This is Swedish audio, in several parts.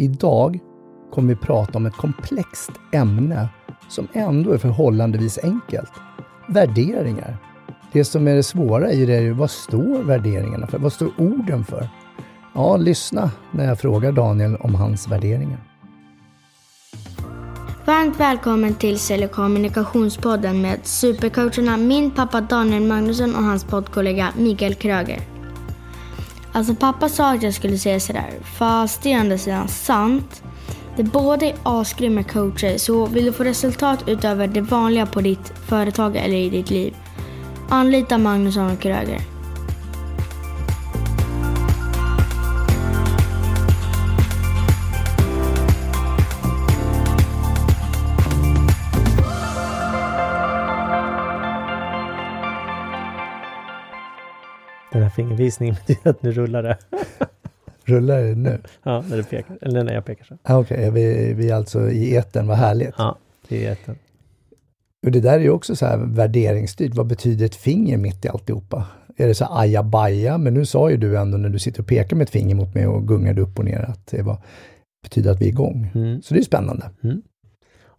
Idag kommer vi prata om ett komplext ämne som ändå är förhållandevis enkelt. Värderingar. Det som är det svåra i det är ju vad står värderingarna för? Vad står orden för? Ja, lyssna när jag frågar Daniel om hans värderingar. Varmt välkommen till Sälj kommunikationspodden med supercoacherna min pappa Daniel Magnusson och hans poddkollega Mikael Kröger. Alltså pappa sa att jag skulle säga sådär, fast det är andra sidan sant. De båda är asgrymma coacher, så vill du få resultat utöver det vanliga på ditt företag eller i ditt liv, anlita Magnusson och Kröger. Fingervisningen betyder att nu rullar det. Rullar det nu? Ja, när du pekar. Eller när jag pekar så. Ah, Okej, okay. vi, vi är alltså i eten, vad härligt. Ja, är eten. Och det där är ju också så här värderingsstyrt. Vad betyder ett finger mitt i alltihopa? Är det så ajabaja? Men nu sa ju du ändå när du sitter och pekar med ett finger mot mig och gungade upp och ner att det var, betyder att vi är igång. Mm. Så det är spännande. Mm.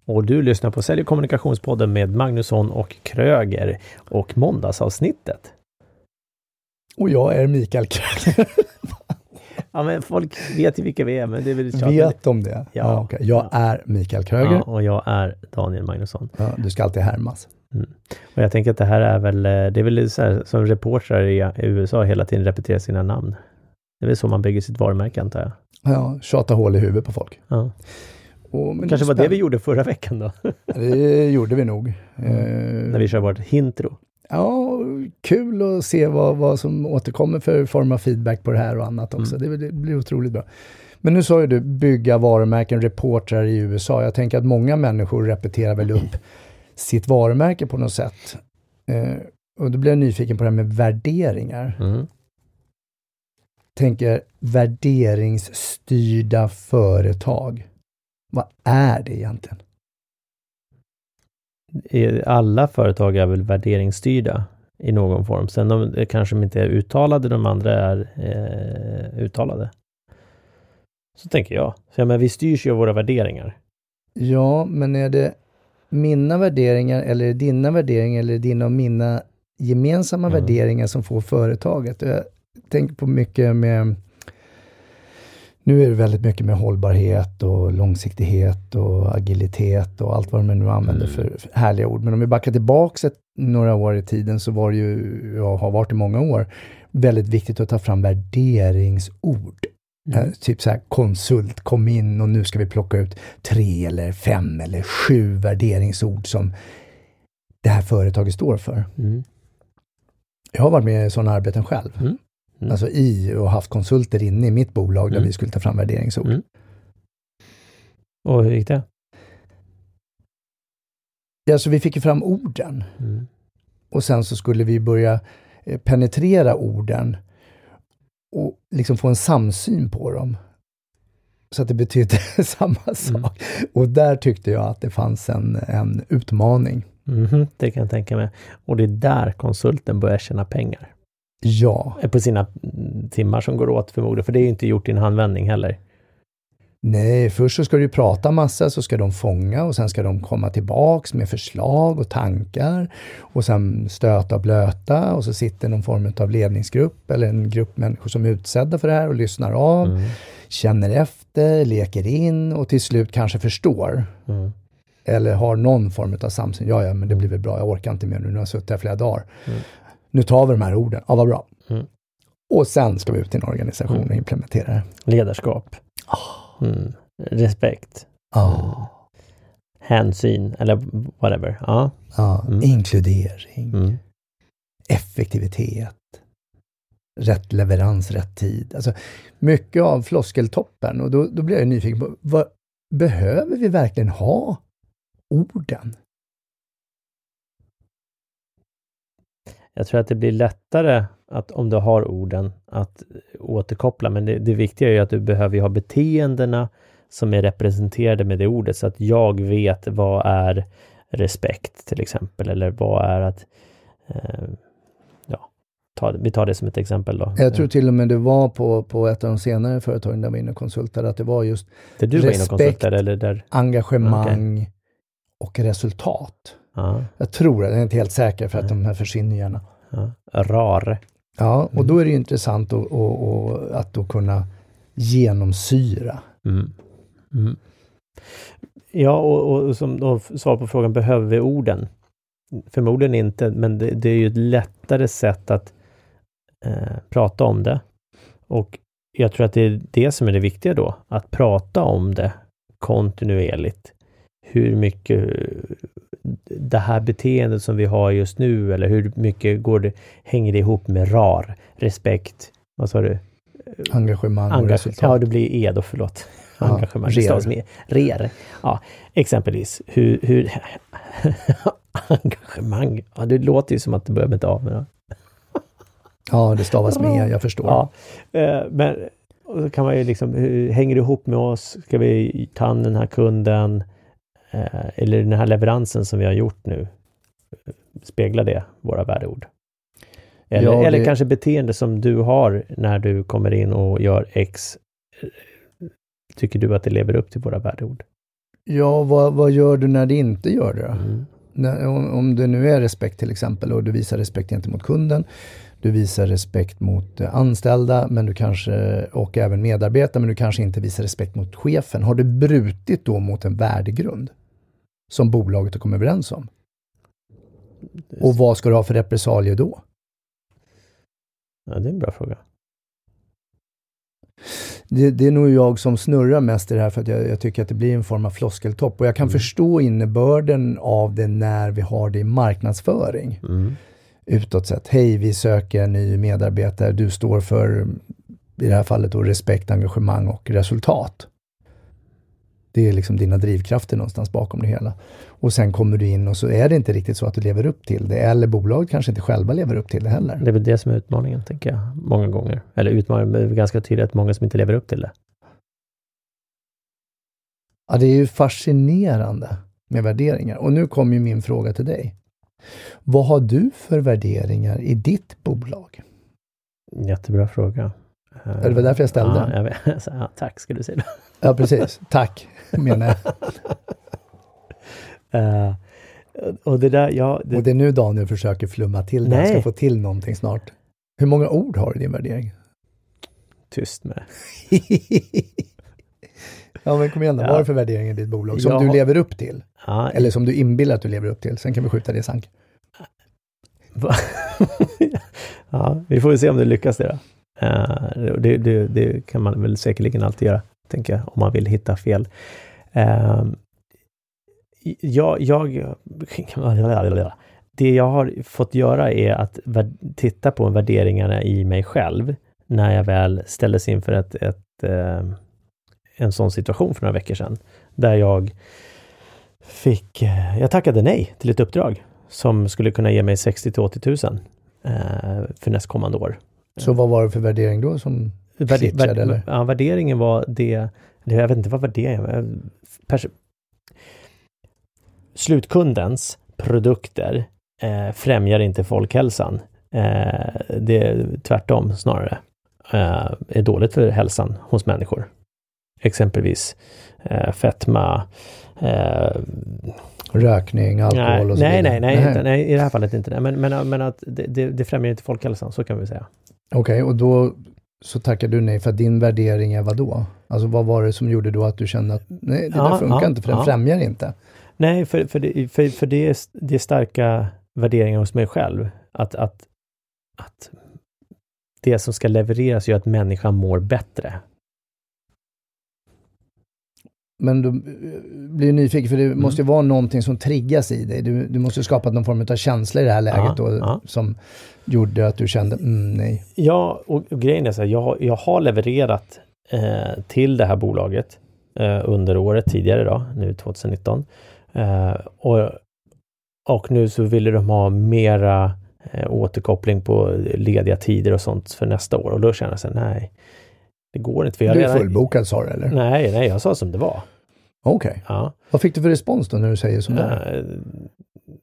Och du lyssnar på Sälj och kommunikationspodden med Magnusson och Kröger och måndagsavsnittet. Och jag är Mikael Kröger. ja, men folk vet ju vilka vi är, men det är väl tjatigt. Vet de det? Ja. ja okay. Jag är Mikael Kröger. Ja, och jag är Daniel Magnusson. Ja, du ska alltid härmas. Mm. Och jag tänker att det här är väl, det är väl så här, som reportrar i USA hela tiden repeterar sina namn. Det är väl så man bygger sitt varumärke antar jag. Ja, tjata hål i huvudet på folk. Ja. Och, Kanske var det vi gjorde förra veckan då? det gjorde vi nog. Mm. Eh, När vi kör vårt hintro. Ja, kul att se vad, vad som återkommer för form av feedback på det här och annat också. Mm. Det, det, blir otroligt bra. Men nu sa ju du bygga varumärken, reportrar i USA. Jag tänker att många människor repeterar väl upp sitt varumärke på något sätt. Eh, och då blir jag nyfiken på det här med värderingar. Mm. Tänker värderingsstyrda företag. Vad är det egentligen? Alla företag är väl värderingsstyrda i någon form. Sen de kanske inte är uttalade, de andra är eh, uttalade. Så tänker jag. Så, ja, men vi styrs ju av våra värderingar. Ja, men är det mina värderingar eller är det dina värderingar eller dina och mina gemensamma mm. värderingar som får företaget? Jag tänker på mycket med nu är det väldigt mycket med hållbarhet och långsiktighet och agilitet och allt vad de nu använder mm. för härliga ord. Men om vi backar tillbaks ett, några år i tiden så var det ju, jag har varit i många år, väldigt viktigt att ta fram värderingsord. Mm. Uh, typ så här konsult, kom in och nu ska vi plocka ut tre eller fem eller sju värderingsord som det här företaget står för. Mm. Jag har varit med i sådana arbeten själv. Mm. Mm. Alltså i och haft konsulter inne i mitt bolag där mm. vi skulle ta fram värderingsord. Mm. Och hur gick det? Ja, så vi fick ju fram orden. Mm. Och sen så skulle vi börja eh, penetrera orden och liksom få en samsyn på dem. Så att det betydde samma mm. sak. Och där tyckte jag att det fanns en, en utmaning. Mm, det kan jag tänka mig. Och det är där konsulten börjar tjäna pengar. Ja. På sina timmar som går åt förmodligen, för det är ju inte gjort i en handvändning heller. Nej, först så ska du prata massa, så ska de fånga och sen ska de komma tillbaks med förslag och tankar och sen stöta och blöta och så sitter någon form av ledningsgrupp eller en grupp människor som är utsedda för det här och lyssnar av, mm. känner efter, leker in och till slut kanske förstår. Mm. Eller har någon form av samsyn. Ja, ja, men det blir väl bra. Jag orkar inte mer nu. Nu har jag suttit här flera dagar. Mm nu tar vi de här orden, ja vad bra. Mm. Och sen ska vi ut till en organisation mm. och implementera det. Ledarskap. Oh. Mm. Respekt. Oh. Hänsyn eller whatever. Ja. ja. Mm. Inkludering. Mm. Effektivitet. Rätt leverans, rätt tid. Alltså, mycket av floskeltoppen. Och då, då blir jag nyfiken på, vad, behöver vi verkligen ha orden? Jag tror att det blir lättare att om du har orden att återkoppla, men det, det viktiga är ju att du behöver ha beteendena som är representerade med det ordet så att jag vet vad är respekt till exempel eller vad är att eh, ja, ta, vi tar det som ett exempel då. Jag tror till och med det var på, på ett av de senare företagen där jag var inne och konsultade, att det var just Där du var inne och respekt. eller där? engagemang och resultat. Ja, Jag tror det, jag är inte helt säker för att de här försvinner gärna. ja. RAR. Ja, och då är det intressant att, att, att, att då kunna genomsyra. Mm. Mm. Ja, och, och som då svar på frågan, behöver vi orden? Förmodligen inte, men det, det är ju ett lättare sätt att eh, prata om det. Och jag tror att det är det som är det viktiga då, att prata om det kontinuerligt. Hur mycket det här beteendet som vi har just nu eller hur mycket går det, hänger det ihop med RAR, respekt, vad sa du? Engagemang och Engage- resultat. Ja, det blir E då, förlåt. Ja, Engagemang. rer. Med rer. Ja, exempelvis. Hur... hur engagemang. Ja, det låter ju som att det börjar med ett A. Men, ja. Ja, det stavas med, jag förstår. ja. eh, men så kan man ju liksom, hur hänger det ihop med oss? Ska vi ta an den här kunden? Eh, eller den här leveransen som vi har gjort nu? Speglar det våra värdeord? Eller, Ja, eller det- kanske beteende som du har när du kommer in och gör X. Tycker du att det lever upp till våra värdeord? Ja, vad, vad gör du när det inte gör det? Mm. När, om, om det nu är respekt till exempel och du visar respekt gentemot kunden, du visar respekt mot eh, anställda men du kanske, och även medarbetare, men du kanske inte visar respekt mot chefen. Har du brutit då mot en värdegrund som bolaget har kommit överens om? Och vad ska du ha för repressalier då? Ja, det är en bra fråga. Det, det är nog jag som snurrar mest i det här för att jag, jag tycker att det blir en form av floskeltopp och jag kan Mm. förstå innebörden av det när vi har det i marknadsföring. Mm. utåt sett. Hej, vi söker en ny medarbetare. Du står för, i det här fallet då, respekt, engagemang och resultat. Det är liksom dina drivkrafter någonstans bakom det hela. Och sen kommer du in och så är det inte riktigt så att du lever upp till det. Eller bolaget kanske inte själva lever upp till det heller. Det är väl det som är utmaningen, tänker jag, många gånger. Eller utmaningen, är ganska tydligt att många som inte lever upp till det. Ja, det är ju fascinerande med värderingar. Och nu kommer ju min fråga till dig. Vad har du för värderingar i ditt bolag? Jättebra fråga. Eh, Det var därför jag ställde ja, jag. Så, ja, tack, ska du säga. Ja, precis. Tack, menar jag. Eh, och det där, ja, det, Och det är nu Daniel försöker flumma till det. Han ska få till någonting snart. Hur många ord har du i din värdering? tyst med det. ja, men kom igen då. Ja. Vad har du för värdering i ditt bolag som Jag du lever upp till? Ja, Eller som du inbillar att du lever upp till. Sen kan vi skjuta det i sank. Ja, vi får väl se om det lyckas det då. Uh, det, det, det kan man väl säkerligen alltid göra, tänker jag, om man vill hitta fel. Ehm, uh, jag, jag, det jag har fått göra är att titta på värderingarna i mig själv när jag väl ställdes inför ett, ett, uh, en sån situation för några veckor sedan. Där jag fick, eh, jag tackade nej till ett uppdrag som skulle kunna ge mig 60 till 80 000 för nästkommande år. Så vad var det för värdering då som Värde, värde, eller? ja, värderingen var det, jag vet inte vad värderingen var. Pers- Slutkundens produkter eh, främjar inte folkhälsan. Eh, det är tvärtom snarare. Eh, är dåligt för hälsan hos människor. Exempelvis eh, fetma, eh, rökning, alkohol nej, och så nej, vidare? nej, nej, utan, nej, i det här fallet inte. Men, men, men att det, det, främjar inte folkhälsan, så kan vi säga. Okej, och då så tackar du nej för att din värdering är vad då? Alltså vad var det som gjorde då att du kände att nej, det Ja, där funkar ja, inte för den ja. främjar inte? Nej, för, för, det, för, för det, är, det är starka värderingar hos mig själv. Att, att, att det som ska levereras gör att människan mår bättre. Men du eh, blir nyfiken, för det Mm. måste ju vara någonting som triggas i dig. Du, du måste ju skapat någon form av känsla i det här läget Ja, då, ja. som gjorde att du kände, mm, nej. Ja, och, och grejen är så här, jag, jag har levererat eh, till det här bolaget eh, under året tidigare då, nu 2019. Eh, och, och nu så ville de ha mera eh, återkoppling på lediga tider och sånt för nästa år och då känner jag så här, nej, det går inte. För jag Du är fullbokad sa du eller? Nej, nej, jag sa som det var. Okej. Ja. Vad fick du för respons då när du säger som det är? Eh,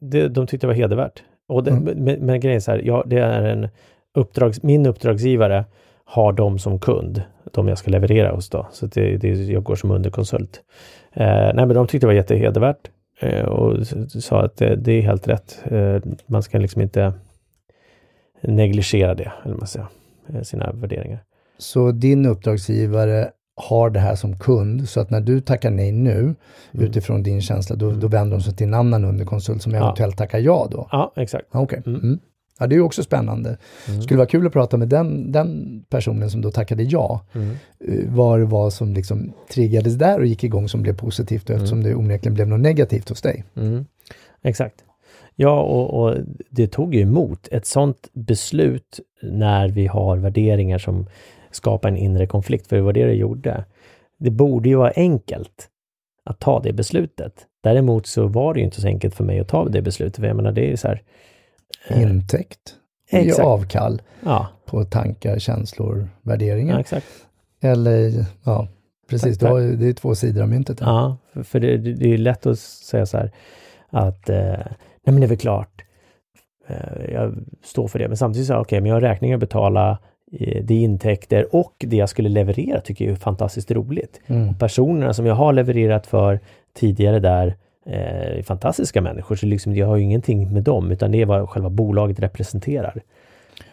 det, de tyckte det var hedervärt. Och det, Mm. men, men grejen är så här, ja, det är en uppdrags, min uppdragsgivare har dem som kund, de jag ska leverera hos då. Så det, det, jag går som underkonsult. Eh, nej men de tyckte det var jättehedervärt eh, och sa att det, det är helt rätt. Eh, man ska liksom inte negligera det, eller man säger, eh, sina värderingar. Så din uppdragsgivare har det här som kund, så att när du tackar nej nu, mm. utifrån din känsla, då, då vänder de sig till en annan underkonsult som eventuellt ja. tackar ja då? Ja, exakt. Okej. Okay. Mm. Mm. Ja, det är ju också spännande. Mm. Skulle vara kul att prata med den, den personen som då tackade ja. Mm. Eh, vad det var som liksom triggades där och gick igång som blev positivt och eftersom mm. det onekligen blev något negativt hos dig. Mm. Exakt. Ja, och, och, det tog ju emot ett sådant beslut när vi har värderingar som skapar en inre konflikt, för det var det det gjorde. Det borde ju vara enkelt att ta det beslutet. Däremot så var det ju inte så enkelt för mig att ta det beslutet, för jag menar det är så här, Eh, intäkt. Exakt. Ge avkall ja. på tankar, känslor, värderingar. Ja, Eller, ja, precis, tack, tack. Har, det är två sidor av myntet. Ja, för det, det är lätt att säga så här att, eh, nej men det är väl klart, eh, jag står för det, men samtidigt så, okej, okay, men jag har räkningar att betala, det är intäkter och det jag skulle leverera tycker jag är fantastiskt roligt. Mm. personerna som jag har levererat för tidigare där, eh, fantastiska människor, så liksom jag har ju ingenting med dem, utan det är vad själva bolaget representerar.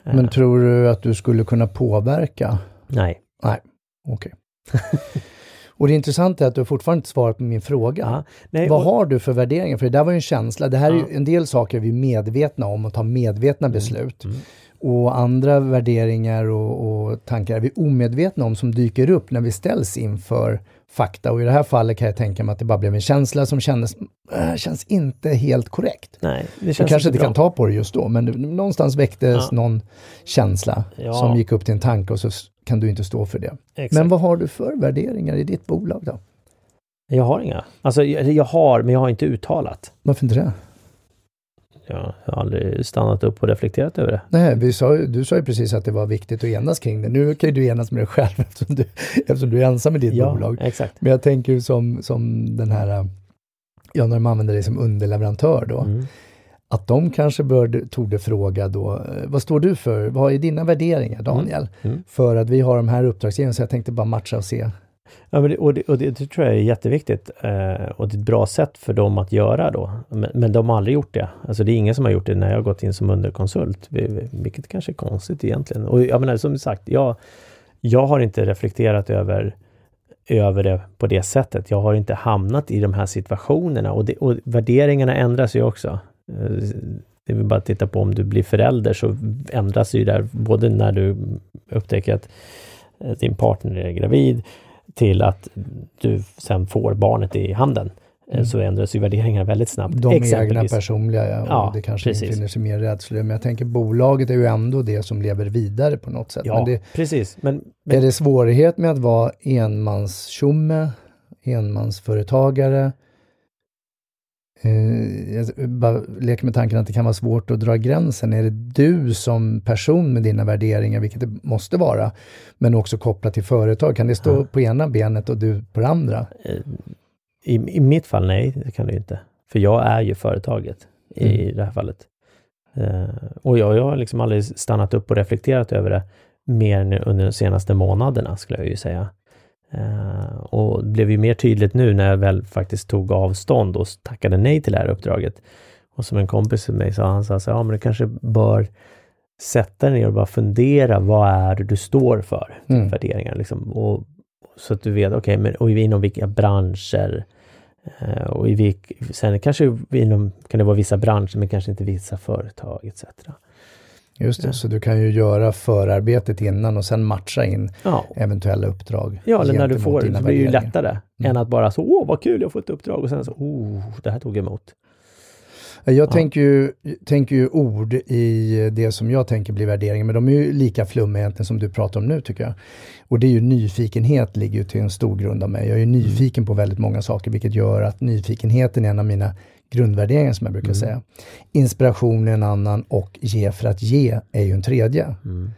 Men eh. tror du att du skulle kunna påverka? Nej. Nej, okej. Okay. och det intressanta är att du fortfarande inte svarat på min fråga. Ja, nej, Vad och... har du för värderingar? För det där var ju en känsla. Det här ja. är ju en del saker vi är medvetna om och tar medvetna mm. beslut. Mm. Och andra värderingar och, och, tankar är vi omedvetna om som dyker upp när vi ställs inför fakta. Och i det här fallet kan jag tänka mig att det bara blev en känsla som kändes, äh, känns inte helt korrekt. Nej, det känns jag kanske inte bra. kan ta på det just då, men någonstans väcktes ja. någon känsla ja. som gick upp till en tanke och så kan du inte stå för det. Exakt. Men vad har du för värderingar i ditt bolag då? Jag har inga. Alltså jag, jag har, men jag har inte uttalat. Varför inte det? Jag har aldrig stannat upp och reflekterat över det. Nej, vi sa, du sa ju precis att det var viktigt att enas kring det. Nu kan ju du enas med dig själv eftersom du, eftersom du är ensam i ditt ja, bolag. Exakt. Men jag tänker som, som den här, ja när de använder dig som underleverantör då. Mm. Att de kanske bör, torde fråga då, eh, vad står du för? Vad är dina värderingar Daniel? Mm. Mm. För att vi har de här uppdragsgivarna, så jag tänkte bara matcha och se Ja, men det, och, det, och det, det, tror jag är jätteviktigt eh, och det är ett bra sätt för dem att göra då. Men, men, de har aldrig gjort det. Alltså det är ingen som har gjort det när jag har gått in som underkonsult, vilket kanske är konstigt egentligen. Och jag menar som sagt, jag, jag har inte reflekterat över över det på det sättet. Jag har inte hamnat i de här situationerna och, det, och värderingarna ändras ju också. Eh, det är bara att titta på om du blir förälder så ändras ju där både när du upptäcker att eh, din partner är gravid till att du sen får barnet i handen. Eh, mm. så ändras ju värderingar väldigt snabbt. De egna personliga, ja, ja det kanske precis. infinner sig mer rädslor. Men jag tänker bolaget är ju ändå det som lever vidare på något sätt. Ja, men det, precis. Men, men, är det svårighet med att vara enmanstjomme, enmansföretagare? Eh, jag bara leker med tanken att det kan vara svårt att dra gränsen. Är det du som person med dina värderingar, vilket det måste vara, men också kopplat till företag? Kan det stå ja. på ena benet och du på det andra? Eh, I, I mitt fall, nej, det kan det inte. För jag är ju företaget mm. i det här fallet. Uh, och jag, jag har liksom aldrig stannat upp och reflekterat över det mer än under de senaste månaderna, skulle jag ju säga. Uh, och det blev ju mer tydligt nu när jag väl faktiskt tog avstånd och tackade nej till det här uppdraget. Och som en kompis till mig sa, han sa så ja men du kanske bör sätta dig ner och bara fundera, vad är det du står för? Mm. Värderingar liksom. Och, så att du vet, okej, okay, men och inom vilka branscher? Uh, och i vilk, sen kanske inom, kan det vara vissa branscher, men kanske inte vissa företag etc. Just det, ja. så du kan ju göra förarbetet innan och sen matcha in ja. eventuella uppdrag. Ja, eller när du får det, så blir det ju lättare mm. än att bara så, åh vad kul, jag får ett uppdrag och sen så, oh, det här tog emot. Jag ja. tänker, ju, tänker ju ord i det som jag tänker blir värderingar, men de är ju lika flummiga egentligen som du pratar om nu tycker jag. Och det är ju nyfikenhet ligger ju till en stor grund av mig. Jag är mm. nyfiken mm. på väldigt många saker, vilket gör att nyfikenheten är en av mina grundvärderingen som jag brukar mm. säga. Inspiration är en annan och ge för att ge är ju en tredje. Mm.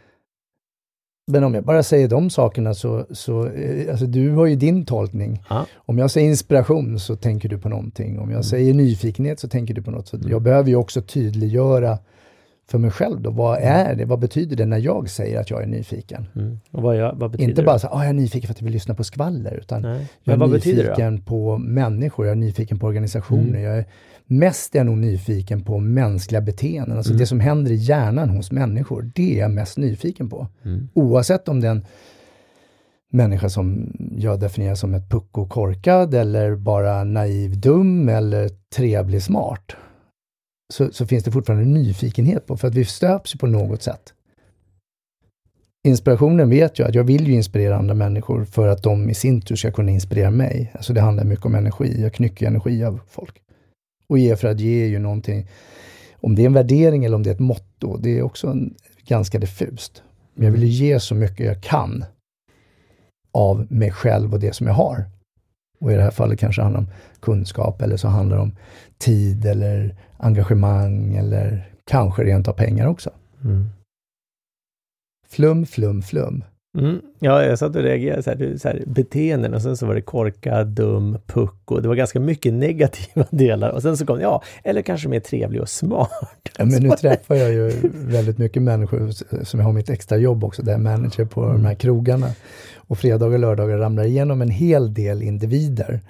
Men om jag bara säger de sakerna så, så eh, alltså du har ju din tolkning. Ah. Om jag säger inspiration så tänker du på någonting. Om jag mm. säger nyfikenhet så tänker du på något. Så mm. Jag behöver ju också tydliggöra för mig själv då. Vad är det? Vad betyder det när jag säger att jag är nyfiken? Mm. Och vad, jag, vad betyder Inte bara så att ah, jag är nyfiken för att jag vill lyssna på skvaller, utan Nej. jag är nyfiken på människor, jag är nyfiken på organisationer, Mm. jag är mest är jag nog nyfiken på mänskliga beteenden, alltså Mm. det som händer i hjärnan hos människor, det är jag mest nyfiken på. Mm. Oavsett om det är en människa som jag definierar som ett pucko korkad eller bara naiv dum eller trevlig smart. Så, så finns det fortfarande en nyfikenhet på, för att vi stöps ju på något sätt. Inspirationen vet jag att jag vill ju inspirera andra människor för att de i sin tur ska kunna inspirera mig. Alltså det handlar mycket om energi, jag knycker energi av folk. Och ge för att ge är ju någonting, om det är en värdering eller om det är ett motto, det är också en, ganska diffust. Men jag vill ju ge så mycket jag kan av mig själv och det som jag har. Och i det här fallet kanske det handlar om kunskap eller så handlar det om tid eller engagemang eller kanske rent av pengar också. Mm. Flum, flum, flum. Mm. Ja, jag satt och reagerade så här, du, så här, beteenden och sen så var det korkad, dum, pucko. Det var ganska mycket negativa delar och sen så kom ja, eller kanske mer trevlig och smart. Ja, men nu träffar jag ju väldigt mycket människor som jag har mitt extra jobb också, där jag är manager på de här krogarna. Och fredagar och lördagar ramlar igenom en hel del individer.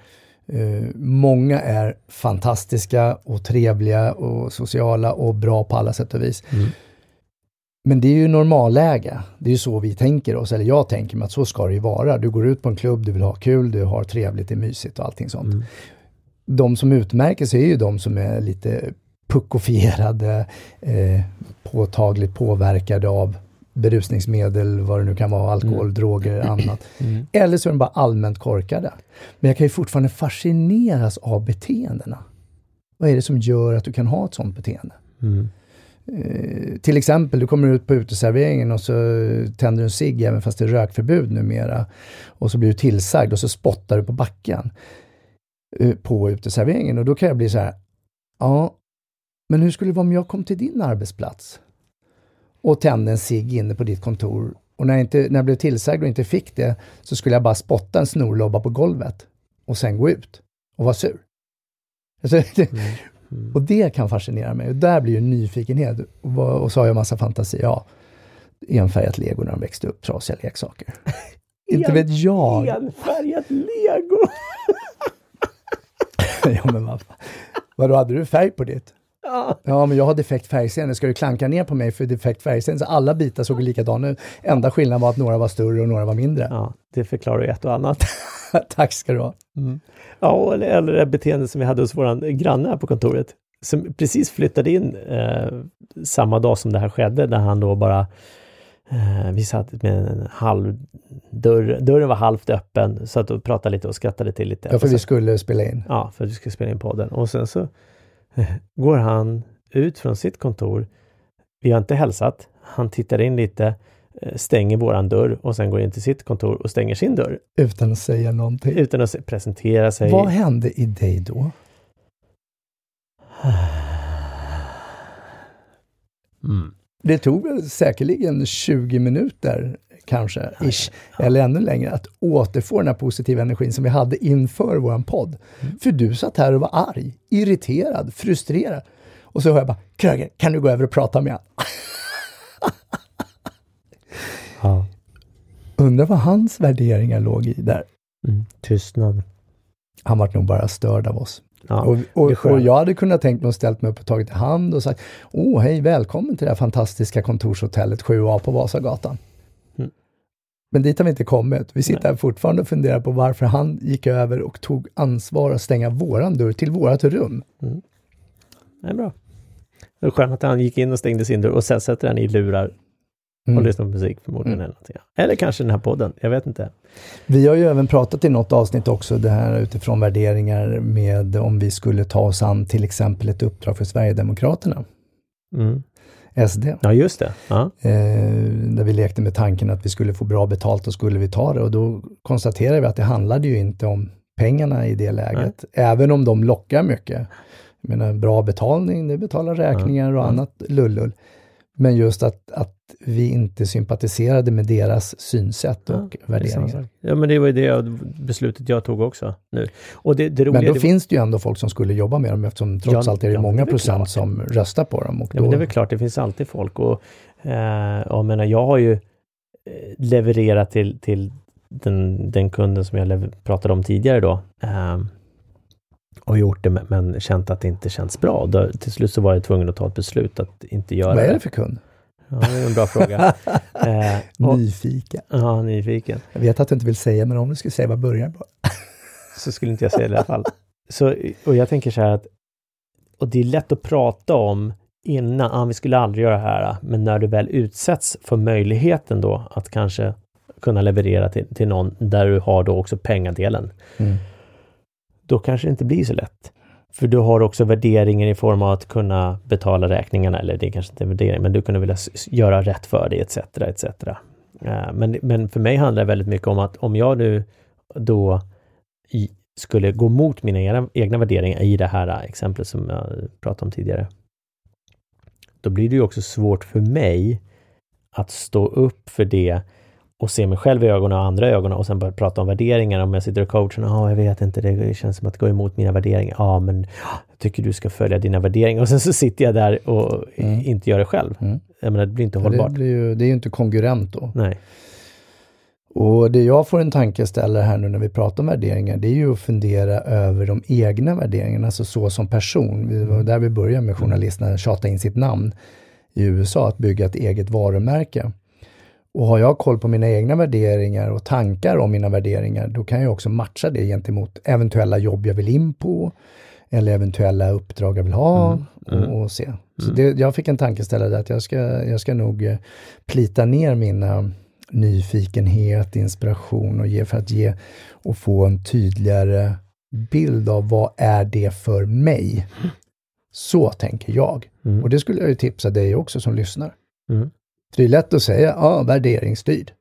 Eh, många är fantastiska och trevliga och sociala och bra på alla sätt och vis. Mm. Men det är ju normalläge. Det är ju så vi tänker oss, eller jag tänker mig att så ska det ju vara. Du går ut på en klubb, du vill ha kul, du har trevligt, det är mysigt och allting sånt. Mm. De som utmärker sig är ju de som är lite puckofierade, eh, påtagligt påverkade av berusningsmedel, vad det nu kan vara, alkohol, Mm. droger, annat. Mm. Eller så är de bara allmänt korkade. Men jag kan ju fortfarande fascineras av beteendena. Vad är det som gör att du kan ha ett sånt beteende? Mm. Eh, till exempel, du kommer ut på uteserveringen och så tänder du en cigg, även fast det är rökförbud numera. Och så blir du tillsagd och så spottar du på backen eh, på uteserveringen. Och då kan jag bli så här, ja, men hur skulle det vara om jag kom till din arbetsplats och tände en cigg inne på ditt kontor och när jag, inte, när jag blev tillsagd och inte fick det så skulle jag bara spotta en snorlobba på golvet och sen gå ut och vara sur. Alltså, det, Mm. Mm. och det kan fascinera mig. Och där blir ju nyfikenhet. Och, och så har jag massa fantasi. Ja, enfärgat lego när de växte upp, trasiga leksaker. Inte vet jag. Enfärgat lego! ja, men vad. Vadå, hade du färg på ditt? Ja. Ja, men jag har defekt färgseende. Ska du klanka ner på mig för defekt färgseende? Så alla bitar såg likadana ut. Enda skillnaden var att några var större och några var mindre. ja, det förklarar ju ett och annat. Tack ska du ha. Ja, eller, eller det beteende som vi hade hos våran granne här på kontoret. Som precis flyttade in eh, samma dag som det här skedde, där han då bara eh, vi satt med en halv dörr, dörren var halvt öppen, satt och pratade lite och skrattade till lite. Ja, för vi skulle spela in. Ja, för att vi ska spela in podden. Och sen så går han ut från sitt kontor. Vi har inte hälsat. Han tittar in lite, eh, stänger våran dörr och sen går in till sitt kontor och stänger sin dörr. Utan att säga någonting. Utan att se- presentera sig. Vad hände i dig då? Mm. Det tog väl säkerligen 20 minuter, kanske, ish, eller ännu längre, att återfå den här positiva energin som vi hade inför våran podd. Mm. För du satt här och var arg, irriterad, frustrerad. Och så hör jag bara, Kröger, kan du gå över och prata med honom? Ja. Undrar vad hans värderingar låg i där. Mm. Tystnad. Han var nog bara störd av oss. Ja. Och, och, och jag hade kunnat tänkt mig att ställt mig upp och tagit i hand och sagt Åh, hej, välkommen till det här fantastiska kontorshotellet 7A på Vasagatan. Mm. Men dit har vi inte kommit. Vi sitter Nej. här fortfarande och funderar på varför han gick över och tog ansvar att stänga våran dörr till vårat rum. Det är bra. Det är skönt att han gick in och stängde sin dörr och sen sätter han i lurar och Mm. lyssnar på musik förmodligen. Mm. Eller, eller kanske den här podden, jag vet inte. Vi har ju även pratat i något avsnitt också det här utifrån värderingar med om vi skulle ta oss an till exempel ett uppdrag för Sverigedemokraterna, Mm. SD. Ja, just det. Ja. Eh, där vi lekte med tanken att vi skulle få bra betalt och skulle vi ta det och då konstaterade vi att det handlade ju inte om pengarna i det läget, även om de lockar mycket. Jag menar bra betalning, det betalar räkningar och ja. annat lullull. Men just att, att vi inte sympatiserade med deras synsätt och Ja, värderingar. Ja, men det var ju det beslutet jag tog också nu. Och det, det roliga, Men då det, finns det ju ändå folk som skulle jobba med dem eftersom trots Ja, allt är det ja, många det är procent klart. som röstar på dem. Och Ja, men då, det är väl klart, det finns alltid folk och eh, jag menar, jag har ju eh, levererat till, till den, den kunden som jag pratade om tidigare då. Eh, och gjort det men- känt att det inte känns bra. Då, till slut så var jag tvungen att ta ett beslut att inte göra vad är det. det för kund? Ja, det är en bra fråga. eh, och, Nyfiken. ja, nyfiken. Jag vet att du inte vill säga, men om du skulle säga vad börjar på? så skulle inte jag säga det i alla fall. Så, och jag tänker så här att, och det är lätt att prata om innan, ah, vi skulle aldrig göra det här, men när du väl utsätts för möjligheten då att kanske kunna leverera till, till någon där du har då också pengadelen, Mm då kanske det inte blir så lätt. För du har också värderingar i form av att kunna betala räkningarna, eller det är kanske inte är värdering, men du kunde vilja göra rätt för dig, etc. etc. Eh, men, men för mig handlar det väldigt mycket om att om jag nu då i, skulle gå mot mina egna, egna värderingar i det här eh, exemplet som jag pratade om tidigare. Då blir det ju också svårt för mig att stå upp för det och se mig själv i ögonen och andra i ögonen och sen börja prata om värderingar. Om jag sitter och coachar, ja jag vet inte, det känns som att går emot mina värderingar. Ja men jag tycker du ska följa dina värderingar och sen så sitter jag där och Mm. inte gör det själv. Mm. Jag menar det blir inte För Det, hållbart. blir ju, det är ju inte kongruent då. Nej. Och det jag får en tankeställare här nu när vi pratar om värderingar, det är ju att fundera över de egna värderingarna, alltså så som person. Det var där vi började med journalisterna tjata in sitt namn i USA, att bygga ett eget varumärke. Och har jag koll på mina egna värderingar och tankar om mina värderingar, då kan jag också matcha det gentemot eventuella jobb jag vill in på, eller eventuella uppdrag jag vill ha Mm, mm. Och, och se. Så det, jag fick en tankeställare där att jag ska, jag ska nog eh, plita ner mina nyfikenhet, inspiration och ge för att ge och få en tydligare bild av vad är det för mig. Så tänker jag. Mm. Och det skulle jag ju tipsa dig också som lyssnar. För det är lätt att säga, ja, värderingsstyrd.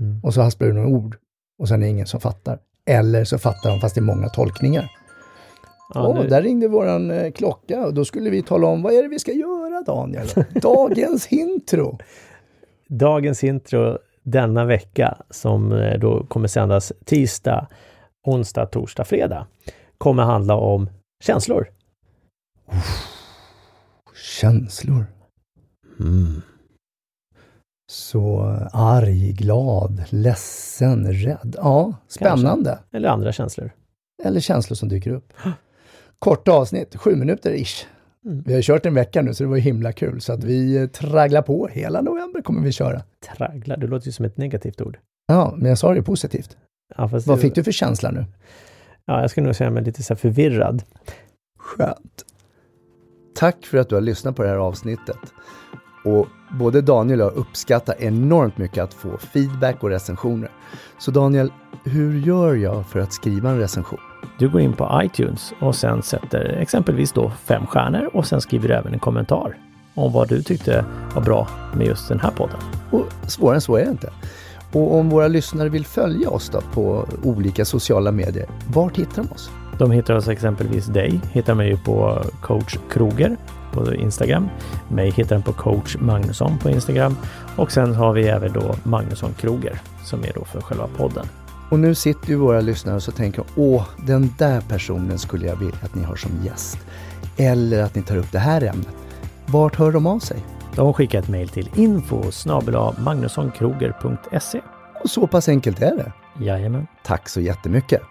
Mm. Och så hasplar du några ord och sen är det ingen som fattar. Eller så fattar de fast det är många tolkningar. Ja, nu- där ringde våran eh, klocka och då skulle vi tala om vad är det vi ska göra Daniel? Dagens intro. Dagens intro denna vecka som eh, då kommer sändas tisdag, onsdag, torsdag, fredag kommer handla om känslor. Känslor. Så arg, glad, ledsen, rädd. Ja, spännande. Eller andra känslor. Eller känslor som dyker upp. Korta avsnitt, sju minuter ish. Mm. Vi har kört en vecka nu så det var himla kul. Så att vi eh, tragglar på. Hela november kommer vi köra. Tragglar, det låter ju som ett negativt ord. Ja, men jag sa det positivt. Ja, Vad det- fick du för känsla nu? Ja, jag skulle nog säga mig lite så förvirrad. Skönt. Tack för att du har lyssnat på det här avsnittet. Och både Daniel och jag uppskattar enormt mycket att få feedback och recensioner. Så Daniel, hur gör jag för att skriva en recension? Du går in på iTunes och sen sätter exempelvis då fem stjärnor och sen skriver du även en kommentar om vad du tyckte var bra med just den här podden. Och svårare än så är det inte. Och om våra lyssnare vill följa oss då på olika sociala medier, vart hittar de oss? De hittar oss exempelvis dig, hittar mig ju på coach Kroger på Instagram. Mig hittar den på coach Magnusson på Instagram och sen har vi även då Magnusson Kroger som är då för själva podden. Och nu sitter ju våra lyssnare och så tänker åh, den där personen skulle jag vilja att ni har som gäst. Eller att ni tar upp det här ämnet. Vart hör de av sig? De skickar ett mejl till info magnussonkroger.se. Och så pass enkelt är det. Jajamän. Tack så jättemycket!